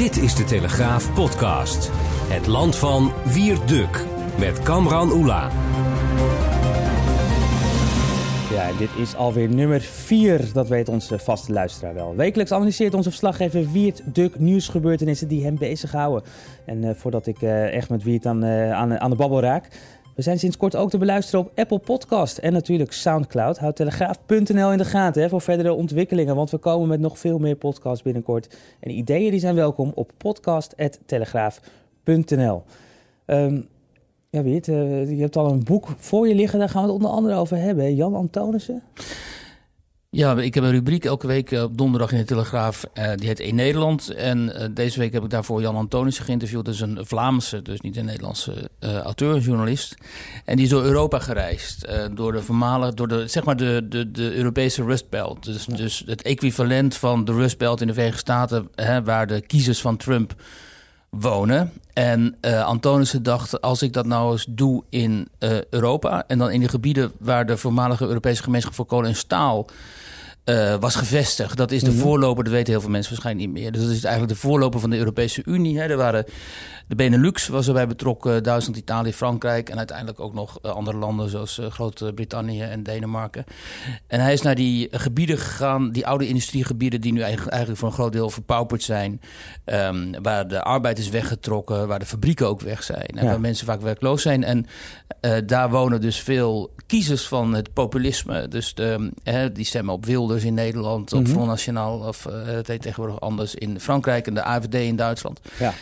Dit is de Telegraaf podcast. Het land van Wierduk met Kamran Oela. Ja, dit is alweer nummer 4, dat weet onze vaste luisteraar wel. Wekelijks analyseert onze verslaggever Wiert Duk nieuwsgebeurtenissen die hem bezighouden. En uh, voordat ik uh, echt met Wiert uh, aan, aan de babbel raak... We zijn sinds kort ook te beluisteren op Apple Podcast en natuurlijk Soundcloud. Houd telegraaf.nl in de gaten hè, voor verdere ontwikkelingen, want we komen met nog veel meer podcasts binnenkort. En ideeën die zijn welkom op podcast.telegraaf.nl. Um, ja, weet uh, je hebt al een boek voor je liggen, daar gaan we het onder andere over hebben. Jan Antonissen? Ja, ik heb een rubriek elke week op donderdag in de Telegraaf. Uh, die heet In Nederland. En uh, deze week heb ik daarvoor Jan Antonissen geïnterviewd. Dat is een Vlaamse, dus niet een Nederlandse uh, auteur, journalist. En die is door Europa gereisd. door de voormalige, door de, zeg maar de, de, de Europese Rust Belt. Dus, ja. dus het equivalent van de Rust Belt in de Verenigde Staten, hè, waar de kiezers van Trump wonen. En uh, Antonissen dacht, als ik dat nou eens doe in uh, Europa... en dan in de gebieden waar de voormalige Europese gemeenschap voor kolen en staal... Uh, was gevestigd. Dat is de mm -hmm. voorloper, dat weten heel veel mensen waarschijnlijk niet meer. Dus dat is eigenlijk de voorloper van de Europese Unie. Hè. Er waren, de Benelux was erbij betrokken, Duitsland, Italië, Frankrijk... en uiteindelijk ook nog andere landen zoals uh, Groot-Brittannië en Denemarken. En hij is naar die gebieden gegaan, die oude industriegebieden... die nu eigenlijk, eigenlijk voor een groot deel verpauperd zijn. Um, waar de arbeid is weggetrokken, waar de fabrieken ook weg zijn. En ja. waar mensen vaak werkloos zijn. En uh, daar wonen dus veel kiezers van het populisme. Dus de, die stemmen op Wilders in Nederland, mm -hmm. Front National, of uh, het heet tegenwoordig anders in Frankrijk en de AFD in Duitsland. Ja.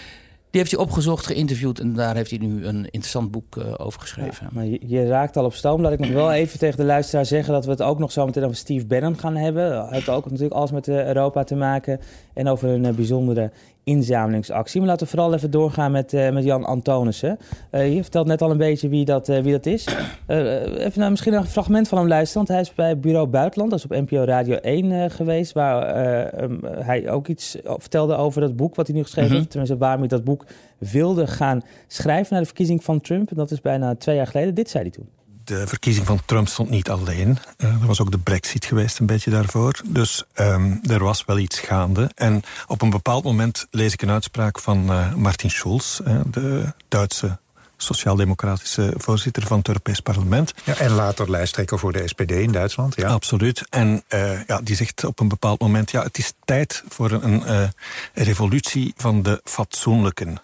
Die heeft hij opgezocht, geïnterviewd en daar heeft hij nu een interessant boek uh, over geschreven. Ja, maar je, je, raakt al op stoom. Laat ik nog wel even tegen de luisteraar zeggen dat we het ook nog zo meteen over Steve Bannon gaan hebben. Hij heeft ook natuurlijk alles met Europa te maken en over een bijzondere inzamelingsactie. Maar laten we vooral even doorgaan met, uh, met Jan Antonissen. Uh, je vertelt net al een beetje wie dat, uh, wie dat is. even naar misschien een fragment van hem luisteren. Want hij is bij Bureau Buitenland, dat is op NPO Radio 1 geweest... waar um, hij ook iets vertelde over dat boek wat hij nu geschreven mm -hmm. heeft. Tenminste, waarom hij dat boek wilde gaan schrijven... naar de verkiezing van Trump. En dat is bijna twee jaar geleden. Dit zei hij toen de verkiezing van Trump stond niet alleen. Uh, er was ook de brexit geweest een beetje daarvoor. Dus um, er was wel iets gaande. En op een bepaald moment lees ik een uitspraak van uh, Martin Schulz... Uh, de Duitse sociaal-democratische voorzitter van het Europees Parlement. Ja, en later lijsttrekker voor de SPD in Duitsland. Ja. Absoluut. En ja, die zegt op een bepaald moment... ja, het is tijd voor een, revolutie van de fatsoenlijken.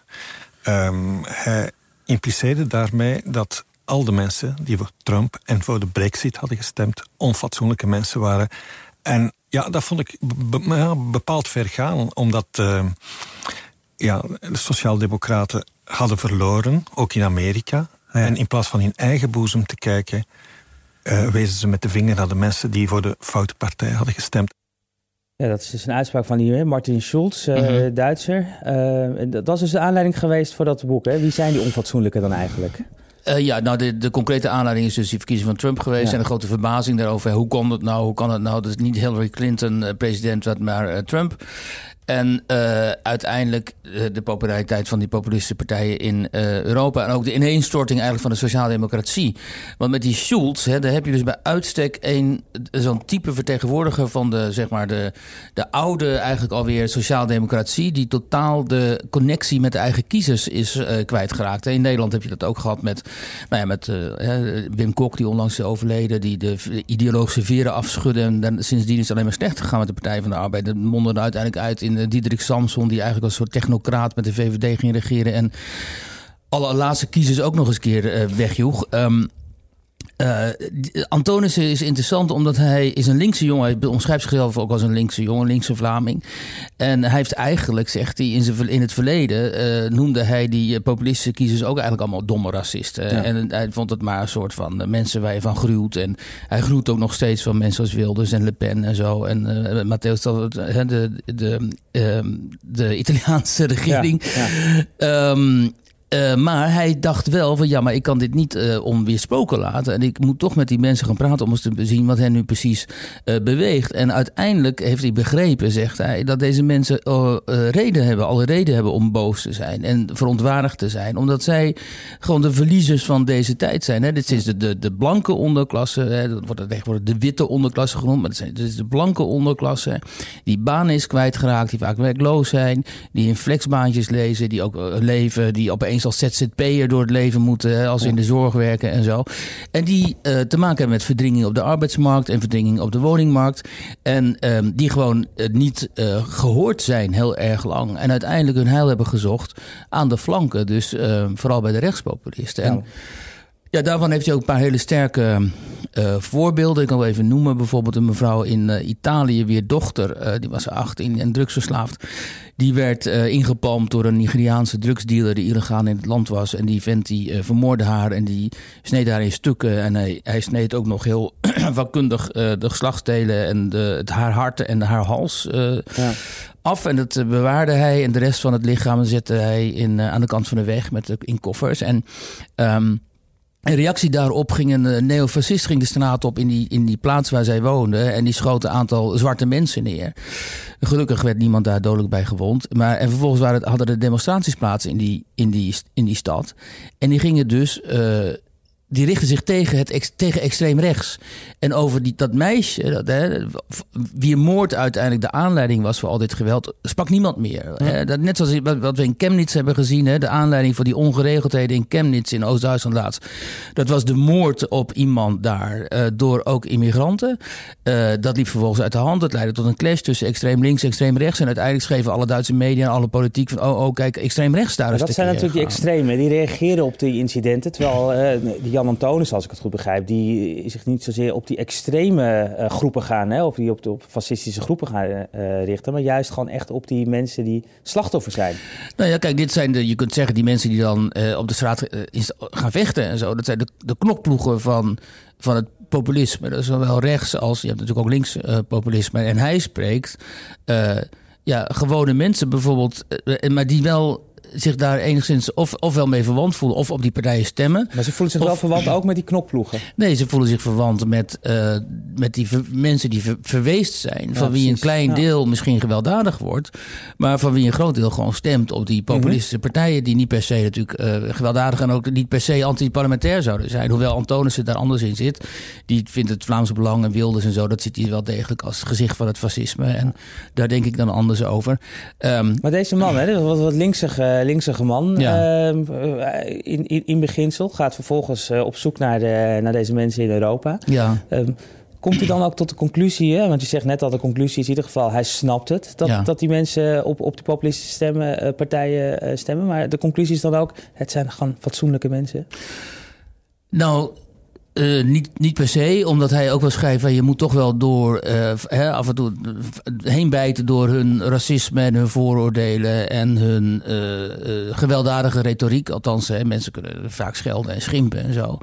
Um, hij impliceerde daarmee dat al de mensen die voor Trump en voor de brexit hadden gestemd... onfatsoenlijke mensen waren. En ja, dat vond ik be bepaald ver gaan, omdat uh, ja, de sociaaldemocraten hadden verloren, ook in Amerika. Ja. En in plaats van in eigen boezem te kijken... Uh, wezen ze met de vinger naar de mensen die voor de foute partij hadden gestemd. Ja, dat is dus een uitspraak van die Martin Schulz, uh, mm -hmm. Duitser. Uh, dat was dus de aanleiding geweest voor dat boek. Hè? Wie zijn die onfatsoenlijke dan eigenlijk? Uh, ja, nou, de, de concrete aanleiding is dus die verkiezing van Trump geweest. Ja. En de grote verbazing daarover. Hoe kon het nou? Hoe kan het nou dat het niet Hillary Clinton uh, president werd, maar uh, Trump? En uh, uiteindelijk uh, de populariteit van die populistische partijen in uh, Europa. En ook de ineenstorting eigenlijk van de sociaaldemocratie. Want met die Schulz, hè, daar heb je dus bij uitstek een zo'n type vertegenwoordiger van de, zeg maar, de, de oude, eigenlijk alweer sociaaldemocratie. Die totaal de connectie met de eigen kiezers is kwijtgeraakt. In Nederland heb je dat ook gehad met, nou ja, met Wim Kok, die onlangs is overleden. Die de ideologische veren afschudde. En sindsdien is het alleen maar slecht gegaan met de Partij van de Arbeid. Dat mondde er uiteindelijk uit in Diederik Samson, die eigenlijk als soort technocraat met de VVD ging regeren. En alle laatste kiezers ook nog eens keer uh, wegjoeg. Um, uh, Antonissen is interessant omdat hij is een linkse jongen. Hij omschrijft zichzelf ook als een linkse jongen, linkse Vlaming. En hij heeft eigenlijk, zegt hij, in, zijn, in het verleden uh, noemde hij die populistische kiezers ook eigenlijk allemaal domme racisten. Ja. En hij vond het maar een soort van mensen waar je van gruwt. En hij gruwt ook nog steeds van mensen als Wilders en Le Pen en zo. En uh, Matteo, de, de, de, de Italiaanse regering. Ja, ja. Um, Uh, maar hij dacht wel van ja, maar ik kan dit niet uh, onweersproken laten. En ik moet toch met die mensen gaan praten om eens te zien wat hen nu precies uh, beweegt. En uiteindelijk heeft hij begrepen, zegt hij, dat deze mensen reden hebben, alle reden hebben om boos te zijn en verontwaardigd te zijn. Omdat zij gewoon de verliezers van deze tijd zijn. Hè. Dit is de, de, de blanke onderklasse, hè. dat wordt tegenwoordig de witte onderklasse genoemd, maar dit is de blanke onderklasse. Die baan is kwijtgeraakt, die vaak werkloos zijn, die in flexbaantjes lezen, die ook leven, die opeens als ZZP'er door het leven moeten, als in de zorg werken en zo. En die uh, te maken hebben met verdringing op de arbeidsmarkt en verdringing op de woningmarkt. En um, die gewoon uh, niet uh, gehoord zijn heel erg lang. En uiteindelijk hun heil hebben gezocht aan de flanken. Dus vooral bij de rechtspopulisten. En, daarvan heeft hij ook een paar hele sterke uh, voorbeelden. Ik kan wel even noemen. Bijvoorbeeld een mevrouw in uh, Italië, weer dochter. Uh, die was 18 en drugsverslaafd. Die werd ingepalmd door een Nigeriaanse drugsdealer die illegaal in het land was. En die vent die vermoorde haar en die sneed haar in stukken. En hij, hij sneed ook nog heel vakkundig de geslachtsdelen en de, het haar hart en haar hals ja. af. En dat bewaarde hij. En de rest van het lichaam zette hij in, aan de kant van de weg met, in koffers. En... Um, in reactie daarop ging een uh, neofascist ging de straat op in die, in die plaats waar zij woonden. En die schoot een aantal zwarte mensen neer. Gelukkig werd niemand daar dodelijk bij gewond. Maar, en vervolgens waren het, hadden er demonstraties plaats in die, in, die, in die stad. En die gingen dus uh, die richten zich tegen, het, tegen extreem rechts. En over die, dat meisje, dat, hè, wie moord uiteindelijk de aanleiding was voor al dit geweld, sprak niemand meer. Hè. Dat, net zoals wat we in Chemnitz hebben gezien, hè, de aanleiding voor die ongeregeldheden in Chemnitz in Oost-Duitsland laatst. Dat was de moord op iemand daar uh, door ook immigranten. Uh, dat liep vervolgens uit de hand. Dat leidde tot een clash tussen extreem links en extreem rechts. En uiteindelijk schreven alle Duitse media en alle politiek van, oh, oh kijk, extreem rechts daar. dat zijn natuurlijk die extremen, die reageren op die incidenten. Terwijl uh, die Jan Antonis, als ik het goed begrijp, die zich niet zozeer op die extreme uh, groepen gaan, hè, of die op op fascistische groepen gaan uh, richten, maar juist gewoon echt op die mensen die slachtoffer zijn. Nou ja, kijk, dit zijn de, je kunt zeggen, die mensen die dan op de straat gaan vechten en zo, dat zijn de, de knokploegen van, van het populisme. Dat is zowel rechts als, je hebt natuurlijk ook links populisme. En hij spreekt, ja, gewone mensen bijvoorbeeld, maar die wel zich daar enigszins of, ofwel mee verwant voelen of op die partijen stemmen. Maar ze voelen zich wel verwant ook met die knopploegen? Nee, ze voelen zich verwant met, uh, met die mensen die verweest zijn. van wie een klein deel misschien gewelddadig wordt. Maar van wie een groot deel gewoon stemt op die populistische mhm. partijen. Die niet per se natuurlijk uh, gewelddadig en ook niet per se anti-parlementair zouden zijn. Hoewel Antonissen daar anders in zit. Die vindt het Vlaamse Belang en Wilders en zo. Dat zit hij wel degelijk als gezicht van het fascisme. En daar denk ik dan anders over. Um, maar deze man, hè, wat, wat linksige linkse man ja. Ehm, eh, in, in, in, beginsel. Gaat vervolgens uh, op zoek naar, de, naar deze mensen in Europa. Ja. Um, komt hij dan ook tot de conclusie, hè? want je zegt net al de conclusie is in ieder geval, hij snapt het, dat, ja. dat die mensen op, op de populistische stemmen, uh, partijen stemmen. Maar de conclusie is dan ook, het zijn gewoon fatsoenlijke mensen. Nou, uh, niet, niet per se, omdat hij ook wel schrijft... Van, je moet toch wel door uh, af en toe heen bijten door hun racisme en hun vooroordelen... en hun uh, gewelddadige retoriek. Althans, mensen kunnen vaak schelden en schimpen en zo.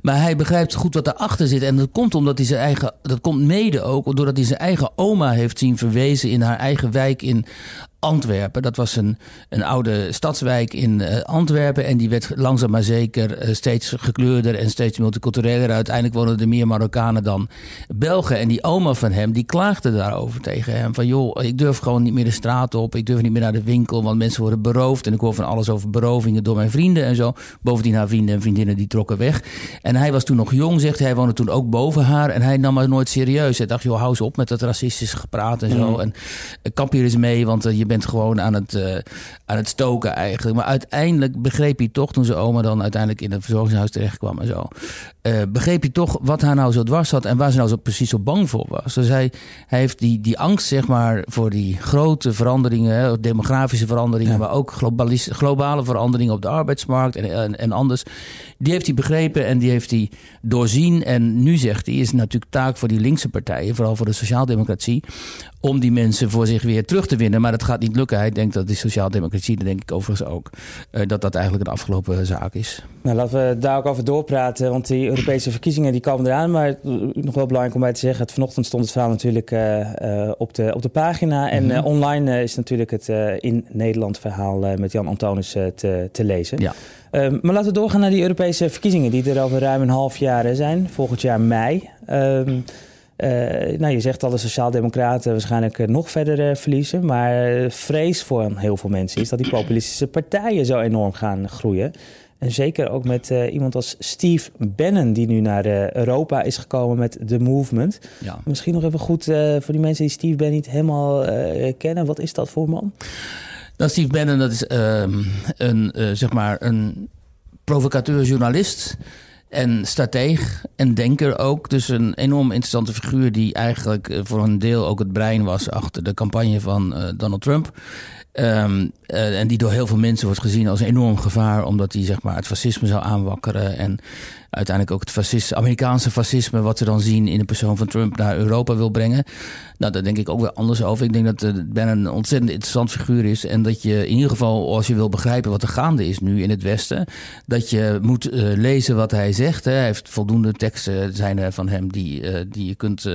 Maar hij begrijpt goed wat erachter zit. En dat komt omdat hij zijn eigen... Dat komt mede ook doordat hij zijn eigen oma heeft zien verwezen... in haar eigen wijk in Antwerpen. Dat was een, een oude stadswijk in uh, Antwerpen. En die werd langzaam maar zeker uh, steeds gekleurder en steeds multicultureler. Uiteindelijk woonden er meer Marokkanen dan Belgen. En die oma van hem, die klaagde daarover tegen hem. Van joh, ik durf gewoon niet meer de straat op. Ik durf niet meer naar de winkel, want mensen worden beroofd. En ik hoor van alles over berovingen door mijn vrienden en zo. Bovendien haar vrienden en vriendinnen die trokken weg. En hij was toen nog jong, zegt hij. Hij woonde toen ook boven haar. En hij nam het nooit serieus. Hij dacht, joh, hou eens op met dat racistische gepraat en zo. Mm. En kamp hier eens mee, want je bent bent gewoon aan het, uh, aan het stoken eigenlijk. Maar uiteindelijk begreep hij toch, toen zijn oma dan uiteindelijk in het verzorgingshuis terecht kwam en zo. Uh, begreep hij toch wat haar nou zo dwars had en waar ze nou zo precies zo bang voor was. Dus hij, hij heeft die, die angst, zeg maar, voor die grote veranderingen, hè, demografische veranderingen, maar ook globale veranderingen op de arbeidsmarkt en, en, en, anders. Die heeft hij begrepen en die heeft hij doorzien. En nu zegt hij, is natuurlijk taak voor die linkse partijen, vooral voor de sociaaldemocratie, om die mensen voor zich weer terug te winnen. Maar dat gaat niet lukken. Hij denkt dat die sociaaldemocratie, dat denk ik overigens ook, dat dat eigenlijk een afgelopen zaak is. Nou, laten we daar ook over doorpraten, want die Europese verkiezingen die komen eraan. Maar nog wel belangrijk om bij te zeggen, het, vanochtend stond het verhaal natuurlijk op, de, op de pagina. En mhm. online is natuurlijk het in Nederland verhaal met Jan Antonis te, te lezen. Ja. Ehm, maar laten we doorgaan naar die Europese verkiezingen, die er over ruim een half jaar zijn, volgend jaar mei. Um, nou, je zegt al, de Sociaaldemocraten waarschijnlijk eh, nog verder uh, verliezen. Maar vrees voor heel veel mensen is dat die populistische partijen zo enorm gaan groeien. En zeker ook met iemand als Steve Bannon, die nu naar Europa is gekomen met The Movement. Ja. Misschien nog even goed voor die mensen die Steve Bannon niet helemaal kennen. Wat is dat voor man? Dan Steve Bannon, dat is uh, een, zeg maar een provocateur journalist en strateeg en denker ook. Dus een enorm interessante figuur die eigenlijk eh, voor een deel ook het brein was achter de campagne van uh, Donald Trump. Um, uh, en die door heel veel mensen wordt gezien als een enorm gevaar, omdat hij zeg maar, het fascisme zou aanwakkeren. En uiteindelijk ook het fascisme, Amerikaanse fascisme, wat ze dan zien in de persoon van Trump, naar Europa wil brengen. Nou, daar denk ik ook weer anders over. Ik denk dat uh, Ben een ontzettend interessant figuur is. En dat je in ieder geval, als je wil begrijpen wat er gaande is nu in het Westen, dat je moet uh, lezen wat hij zegt. Hè. Hij heeft voldoende teksten zijn van hem die, uh, die je kunt,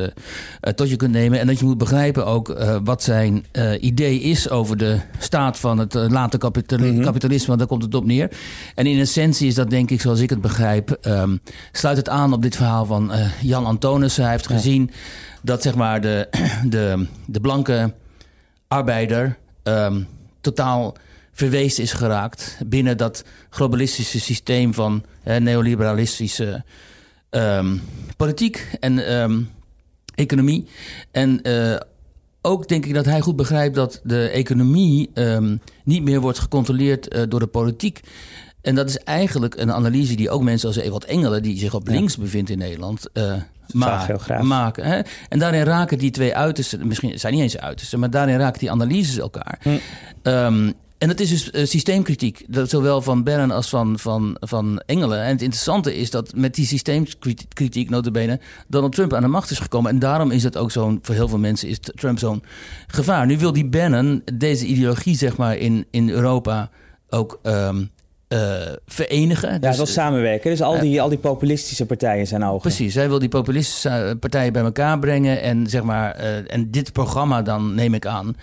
tot je kunt nemen. En dat je moet begrijpen ook wat zijn idee is over de staat van het late kapitalisme, mm kapitalisme, want daar komt het op neer. En in essentie is dat denk ik, zoals ik het begrijp, um, sluit het aan op dit verhaal van Jan Antonissen. Hij heeft gezien dat zeg maar de, de, de blanke arbeider um, totaal verweest is geraakt binnen dat globalistische systeem van neoliberalistische um, politiek en um, economie. En uh, ook denk ik dat hij goed begrijpt dat de economie niet meer wordt gecontroleerd uh, door de politiek. En dat is eigenlijk een analyse die ook mensen als Ewald Engelen, die zich op links bevindt in Nederland, uh, maken. maken hè? En daarin raken die twee uitersten, misschien zijn niet eens uitersten, maar daarin raken die analyses elkaar. Hm. Um, en dat is dus uh, systeemkritiek, dat zowel van Bern als van, van, van Engelen. En het interessante is dat met die systeemkritiek, notabene, Donald Trump aan de macht is gekomen. En daarom is het ook zo'n, voor heel veel mensen is Trump zo'n gevaar. Nu wil die Bannon deze ideologie, zeg maar, in, in Europa ook um, uh, verenigen. Ja, dus, dat samenwerken. Dus al die, uh, al die populistische partijen zijn ogen. Precies, zij wil die populistische partijen bij elkaar brengen. En, zeg maar, uh, en dit programma dan, neem ik aan,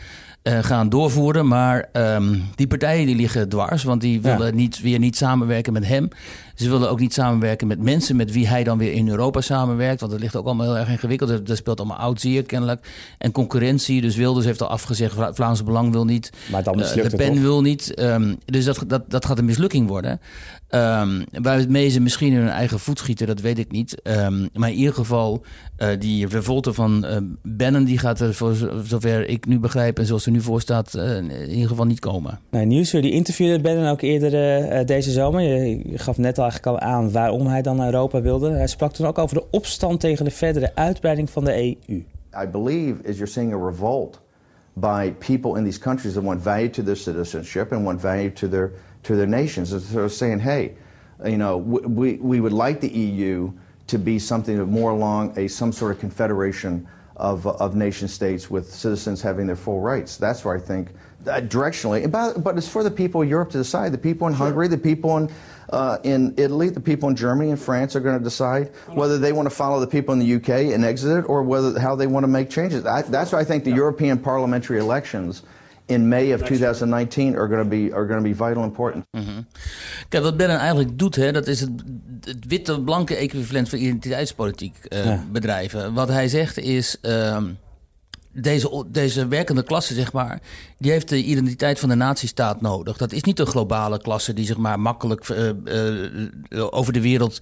uh, gaan doorvoeren. Maar um, die partijen die liggen dwars, want die willen ja. niet, weer niet samenwerken met hem. Ze willen ook niet samenwerken met mensen met wie hij dan weer in Europa samenwerkt. Want dat ligt ook allemaal heel erg ingewikkeld. Dat speelt allemaal oud zeer kennelijk. En concurrentie. Dus Wilders heeft al afgezegd. Vla Vlaamse Belang wil niet. Maar dan uh, De Pen wil niet. Um, dus dat, dat, dat gaat een mislukking worden. Um, waarmee ze misschien hun eigen voet schieten, dat weet ik niet. Um, maar in ieder geval, uh, die revolte van uh, Bannon... die gaat er voor zover ik nu begrijp... en zoals er nu voor staat, uh, in ieder geval niet komen. Nee, Nieuwsuur die interviewde Bannon ook eerder deze zomer. Je, je gaf net al eigenlijk al aan waarom hij dan naar Europa wilde. Hij sprak toen ook over de opstand tegen de verdere uitbreiding van de EU. I believe is you're seeing a revolt by people in these countries that want value to their citizenship and want value to their to their nations. And so saying, hey, you know, we we would like the EU to be something more along a some sort of confederation of of nation states with citizens having their full rights. That's where I think uh, directionally, but, but it's for the people of Europe to decide. The people in sure. Hungary, the people in uh, in Italy, the people in Germany and France are going to decide whether they want to follow the people in the UK and exit it, or whether how they want to make changes. I, that's why I think the yeah. European parliamentary elections in May of 2019 are going to be are going to be vital important. Mm -hmm. Kijk, wat Bannon eigenlijk doet, hè, dat is het, het witte-blanke equivalent van identiteitspolitiek uh, ja. bedrijven. Wat hij zegt is. Um, deze, deze werkende klasse, zeg maar, die heeft de identiteit van de nazistaat nodig. Dat is niet een globale klasse die zich maar makkelijk uh, uh, over de wereld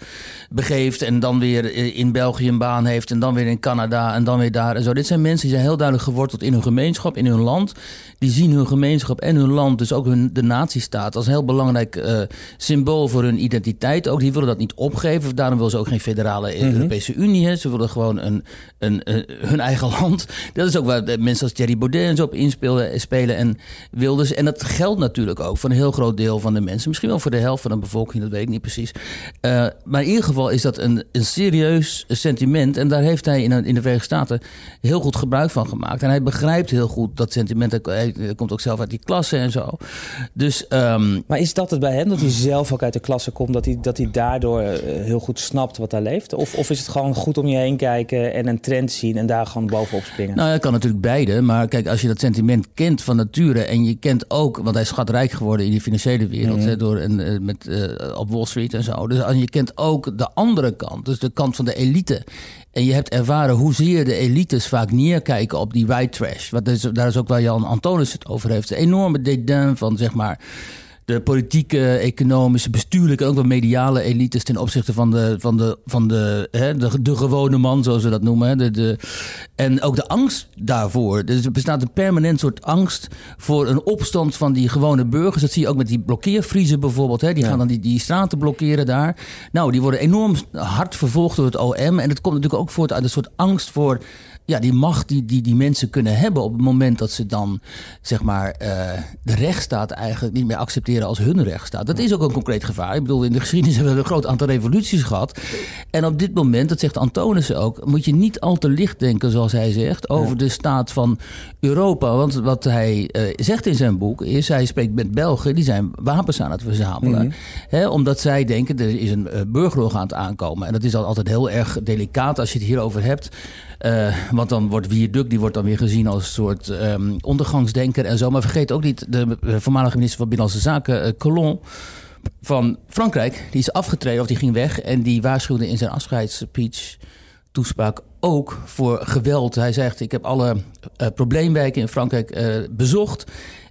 begeeft en dan weer in België een baan heeft en dan weer in Canada en dan weer daar en zo. Dit zijn mensen die zijn heel duidelijk geworteld in hun gemeenschap, in hun land. Die zien hun gemeenschap en hun land, dus ook hun, de nazistaat, als een heel belangrijk uh, symbool voor hun identiteit. Ook die willen dat niet opgeven. Daarom willen ze ook geen federale mm -hmm. Europese Unie. Hè. Ze willen gewoon een, een, een, hun eigen land. Dat is ook ook waar mensen als Thierry Baudet en zo op inspeelden spelen en Wilders. En dat geldt natuurlijk ook voor een heel groot deel van de mensen. Misschien wel voor de helft van de bevolking, dat weet ik niet precies. Uh, maar in ieder geval is dat een, een serieus sentiment. En daar heeft hij in, in de Verenigde Staten heel goed gebruik van gemaakt. En hij begrijpt heel goed dat sentiment. Hij, komt ook zelf uit die klasse en zo. Dus, um, maar is dat het bij hem, dat hij zelf ook uit de klasse komt, dat hij, dat hij daardoor heel goed snapt wat daar leeft? Of, of is het gewoon goed om je heen kijken en een trend zien en daar gewoon bovenop springen? Nou, ja, kan natuurlijk beide. Maar kijk, als je dat sentiment kent van nature en je kent ook, want hij is schatrijk geworden in die financiële wereld, mm door een, met, uh, op Wall Street en zo. Dus je kent ook de andere kant, dus de kant van de elite. En je hebt ervaren hoezeer de elites vaak neerkijken op die white trash. Wat is, daar is ook waar Jan Antonis het over heeft. De enorme dédain van zeg maar de politieke, economische, bestuurlijke, ook wel mediale elites ten opzichte van de, van de, van de, hè, de, de gewone man, zoals we dat noemen. Hè, de, de, en ook de angst daarvoor. Dus er bestaat een permanent soort angst voor een opstand van die gewone burgers. Dat zie je ook met die blokkeervriezen bijvoorbeeld. Hè. Die gaan dan die, die straten blokkeren daar. Nou, die worden enorm hard vervolgd door het OM. En het komt natuurlijk ook voort uit een soort angst voor ja, die macht die, die die mensen kunnen hebben op het moment dat ze dan zeg maar uh, de rechtsstaat eigenlijk niet meer accepteren als hun rechtsstaat. Dat is ook een concreet gevaar. Ik bedoel, in de geschiedenis hebben we een groot aantal revoluties gehad. En op dit moment, dat zegt Antonissen ook, moet je niet al te licht denken, zoals hij zegt, over de staat van Europa. Want wat hij uh, zegt in zijn boek is, hij spreekt met Belgen, die zijn wapens aan het verzamelen. Mm omdat zij denken, er is een uh, burgeroorlog aan het aankomen. En dat is dan altijd heel erg delicaat als je het hierover hebt. Uh, want dan wordt Wierduk, die wordt dan weer gezien als een soort um, ondergangsdenker en zo. Maar vergeet ook niet de eh, voormalige minister van Binnenlandse Zaken, Collomb van Frankrijk. Die is afgetreden of die ging weg. En die waarschuwde in zijn afscheidsspeech, toespraak, ook voor geweld. Hij zegt, ik heb alle uh, probleemwijken in Frankrijk bezocht.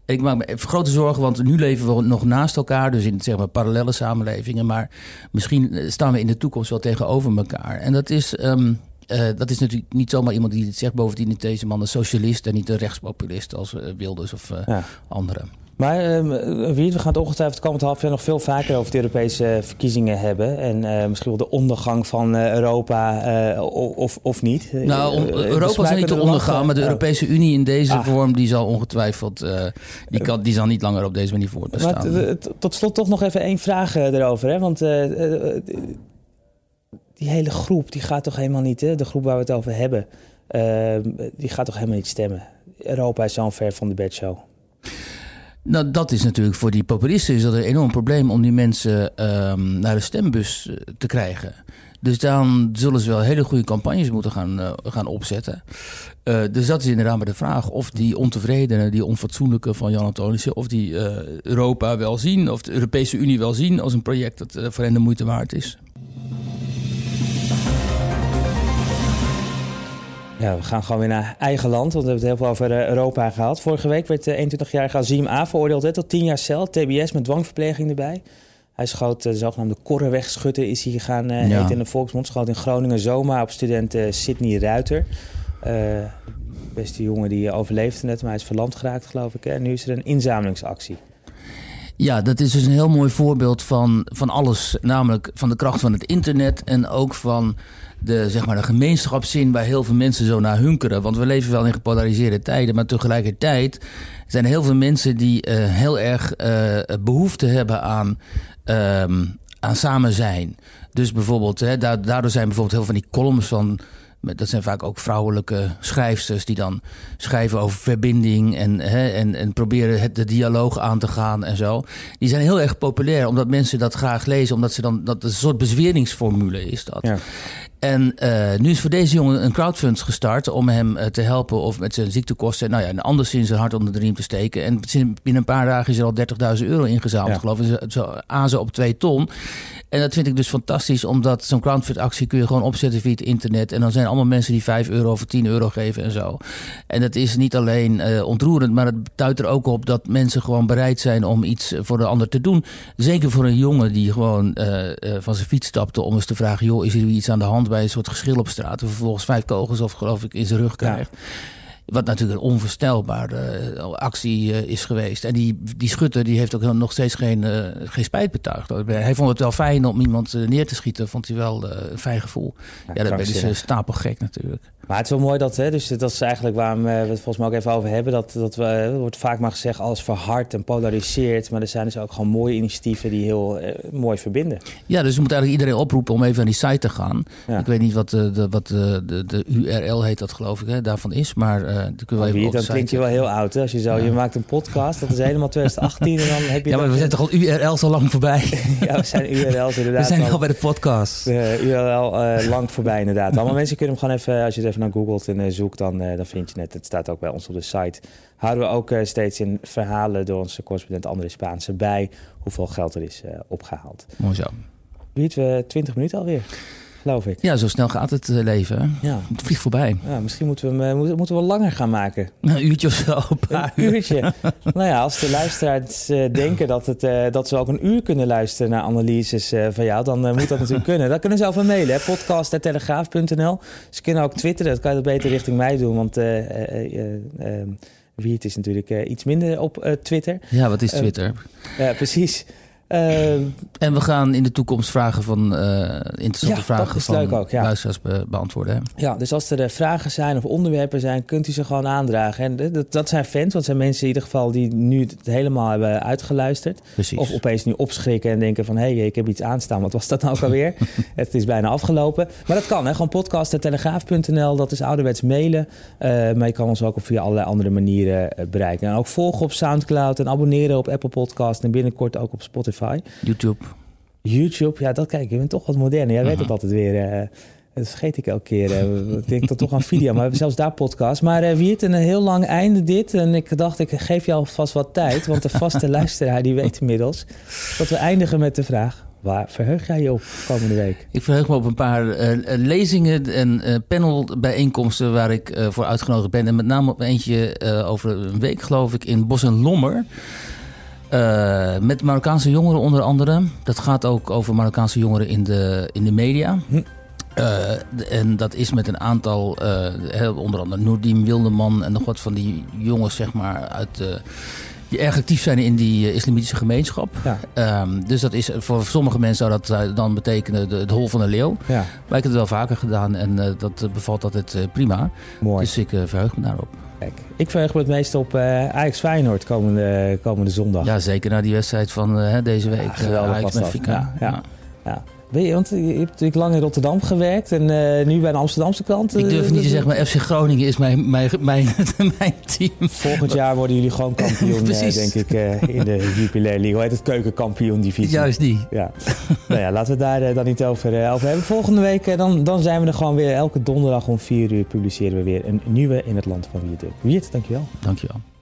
Ik maak me grote zorgen, want nu leven we nog naast elkaar, dus in zeg maar, parallele samenlevingen. Maar misschien staan we in de toekomst wel tegenover elkaar. En dat is um, uh, dat is natuurlijk niet zomaar iemand die het zegt. Bovendien is deze man een socialist en niet een rechtspopulist als Wilders of ja. anderen. Maar ehm, wie, we gaan het ongetwijfeld het komend half jaar nog veel vaker over de Europese verkiezingen hebben. En misschien wel de ondergang van Europa of, of niet. Nou, Europa zal niet te ondergaan, maar de Europese Unie in deze ah. vorm die zal ongetwijfeld die, kan, die zal niet langer op deze manier voortbestaan. Maar tot slot toch nog even één vraag erover. Hè? Want die hele groep, die gaat toch helemaal niet, hè? de groep waar we het over hebben, uh, die gaat toch helemaal niet stemmen. Europa is zo'n ver van de bedshow. Nou, dat is natuurlijk voor die populisten is dat een enorm probleem om die mensen uh, naar de stembus eh, te krijgen. Dus dan zullen ze wel hele goede campagnes moeten gaan, uh, gaan opzetten. Uh, dus dat is inderdaad maar de vraag of die ontevredenen, die onfatsoenlijke van Jan Antonissen, of die Europa wel zien, of de Europese Unie wel zien als een project dat voor hen de moeite waard is. Ja, we gaan gewoon weer naar eigen land, want we hebben het heel veel over eh, Europa gehad. Vorige week werd de 21-jarige Azim A. veroordeeld tot 10 jaar cel, TBS met dwangverpleging erbij. Hij schoot de zogenaamde korreweg is hij gaan uh, ja. in de volksmond. Schoot in Groningen zomaar op student uh, Sidney Ruiter. Uh, beste jongen die overleefde net, maar hij is verlamd geraakt geloof ik. En nu is er een inzamelingsactie. Ja, dat is dus een heel mooi voorbeeld van, van alles. Namelijk van de kracht van het internet en ook van de, zeg maar, de gemeenschapszin waar heel veel mensen zo naar hunkeren. Want we leven wel in gepolariseerde tijden, maar tegelijkertijd zijn er heel veel mensen die uh, heel erg uh, behoefte hebben aan, um, aan samen zijn. Dus bijvoorbeeld, hè, daardoor zijn bijvoorbeeld heel veel van die columns van dat zijn vaak ook vrouwelijke schrijfsters die dan schrijven over verbinding en, hè, en, en proberen het, de dialoog aan te gaan en zo. Die zijn heel erg populair omdat mensen dat graag lezen, omdat ze dan dat een soort bezweringsformule is dat. Ja. En uh, nu is voor deze jongen een crowdfund gestart om hem uh, te helpen of met zijn ziektekosten. Nou ja, en anderszins zijn hart onder de riem te steken. En binnen een paar dagen is er al 30.000 euro ingezameld, ja. geloof ik. Zo aan ze op twee ton. En dat vind ik dus fantastisch, omdat zo'n crowdfund actie kun je gewoon opzetten via het internet. En dan zijn er allemaal mensen die 5 euro of 10 euro geven en zo. En dat is niet alleen uh, ontroerend, maar het duidt er ook op dat mensen gewoon bereid zijn om iets voor de ander te doen. Zeker voor een jongen die gewoon van zijn fiets stapte om eens te vragen: joh, is er iets aan de hand? bij een soort geschil op straat. En vervolgens vijf kogels of geloof ik in zijn rug krijgt. Wat natuurlijk een onvoorstelbare eh, actie eh, is geweest. En die, die schutter die heeft ook nog steeds geen, eh, geen spijt betuigd. Hij vond het wel fijn om iemand neer te schieten. Vond hij wel een fijn gevoel. Ja, ja dat is stapelgek natuurlijk. Maar het is wel mooi dat, hè, dus dat is eigenlijk waarom we het volgens mij ook even over hebben. Dat, dat we, er wordt vaak maar gezegd alles verhardt en polariseert. Maar er zijn dus ook gewoon mooie initiatieven die heel mooi verbinden. Ja, dus we moeten eigenlijk iedereen oproepen om even aan die site te gaan. Ik weet niet wat, de, wat de, de, de, URL heet dat geloof ik, hè, daarvan is. Maar kunnen we even Dan klinkt je wel heel oud. Hè? Als je zo, je maakt een podcast, dat is helemaal 2018 en dan heb je... Ja, maar we zijn toch al URL's al lang voorbij? ja, we zijn URL's inderdaad. We zijn al bij de podcast. Uh, URL uh, lang voorbij inderdaad. Allemaal mensen kunnen hem gewoon even, als je het even naar googelt en zoekt, dan, dan vind je het. Het staat ook bij ons op de site. Houden we ook steeds in verhalen door onze correspondent André Spaanse bij hoeveel geld er is opgehaald. Mooi zo. Weet we 20 minuten alweer geloof ik. Ja, zo snel gaat het eh, leven. Ja. Het vliegt voorbij. Ja, misschien moeten we hem moeten we langer gaan maken. Een uurtje of zo. Een, uurtje. nou ja, als de luisteraars uh, denken dat, het, uh, dat ze ook een uur kunnen luisteren naar analyses van jou, dan moet dat natuurlijk kunnen. Dat kunnen ze over mailen. Podcast.telegraaf.nl. Ze kunnen ook twitteren. Dat kan je beter richting mij doen, want... Wie het is natuurlijk iets minder op Twitter. Ja, wat is Twitter? Ja, precies. Uh, en we gaan in de toekomst vragen van uh, interessante vragen van leuk ook, ja. luisteraars be beantwoorden. Hè? Ja, dus als er uh, vragen zijn of onderwerpen zijn, kunt u ze gewoon aandragen. En dat, dat zijn fans, want zijn mensen in ieder geval die nu het helemaal hebben uitgeluisterd. Precies. Of opeens nu opschrikken en denken van, hé, hey, ik heb iets aanstaan. Wat was dat nou ook alweer? het is bijna afgelopen. Maar dat kan, hè? gewoon podcast.telegraaf.nl. Dat is ouderwets mailen. Maar je kan ons ook op via allerlei andere manieren bereiken. En ook volgen op Soundcloud en abonneren op Apple Podcast en binnenkort ook op Spotify. YouTube. YouTube, ja, dat kijk, je bent toch wat moderner. Jij weet het altijd weer. Uh, dat vergeet ik elke keer. Uh, ik denk dat toch aan video, maar we hebben zelfs daar podcast. Maar uh, wie het een heel lang einde dit. En ik dacht, ik geef jou alvast wat tijd. Want de vaste luisteraar die weet inmiddels dat we eindigen met de vraag... Waar verheug jij je op komende week? Ik verheug me op een paar uh, lezingen en uh, panelbijeenkomsten waar ik uh, voor uitgenodigd ben. En met name op eentje over een week, geloof ik, in Bos en Lommer. Uh, met Marokkaanse jongeren onder andere. Dat gaat ook over Marokkaanse jongeren in de, in de media. Hm. Uh, en dat is met een aantal, uh, onder andere Noordim Wilderman en nog wat van die jongens, zeg maar, uit, die erg actief zijn in die islamitische gemeenschap. Ja. Um, dus dat is voor sommige mensen zou dat dan betekenen de, het hol van de leeuw. Ja. Maar ik heb het wel vaker gedaan en dat bevalt altijd prima. Mooi. Dus ik verheug me daarop. Ik verheug me het meest op uh, Ajax Feyenoord komende, komende zondag. Ja, zeker na die wedstrijd van uh, deze week. Ja, geweldig was dat. Ja, ja. ja. Weet je, want je hebt natuurlijk lang in Rotterdam gewerkt en uh, nu bij de Amsterdamse kant. ik durf niet te zeggen, maar FC Groningen is mijn, mijn, mijn, mijn team. Volgend jaar worden jullie gewoon kampioen, denk ik, in de Jupiler League. Hoe heet het? Keukenkampioen divisie. Juist die. Ja. nou ja, laten we daar dan niet over, over hebben. Volgende week dan, dan zijn we er gewoon weer. Elke donderdag om 4 uur publiceren we weer een nieuwe in het land van Wiert. Wiert, dankjewel. Dankjewel.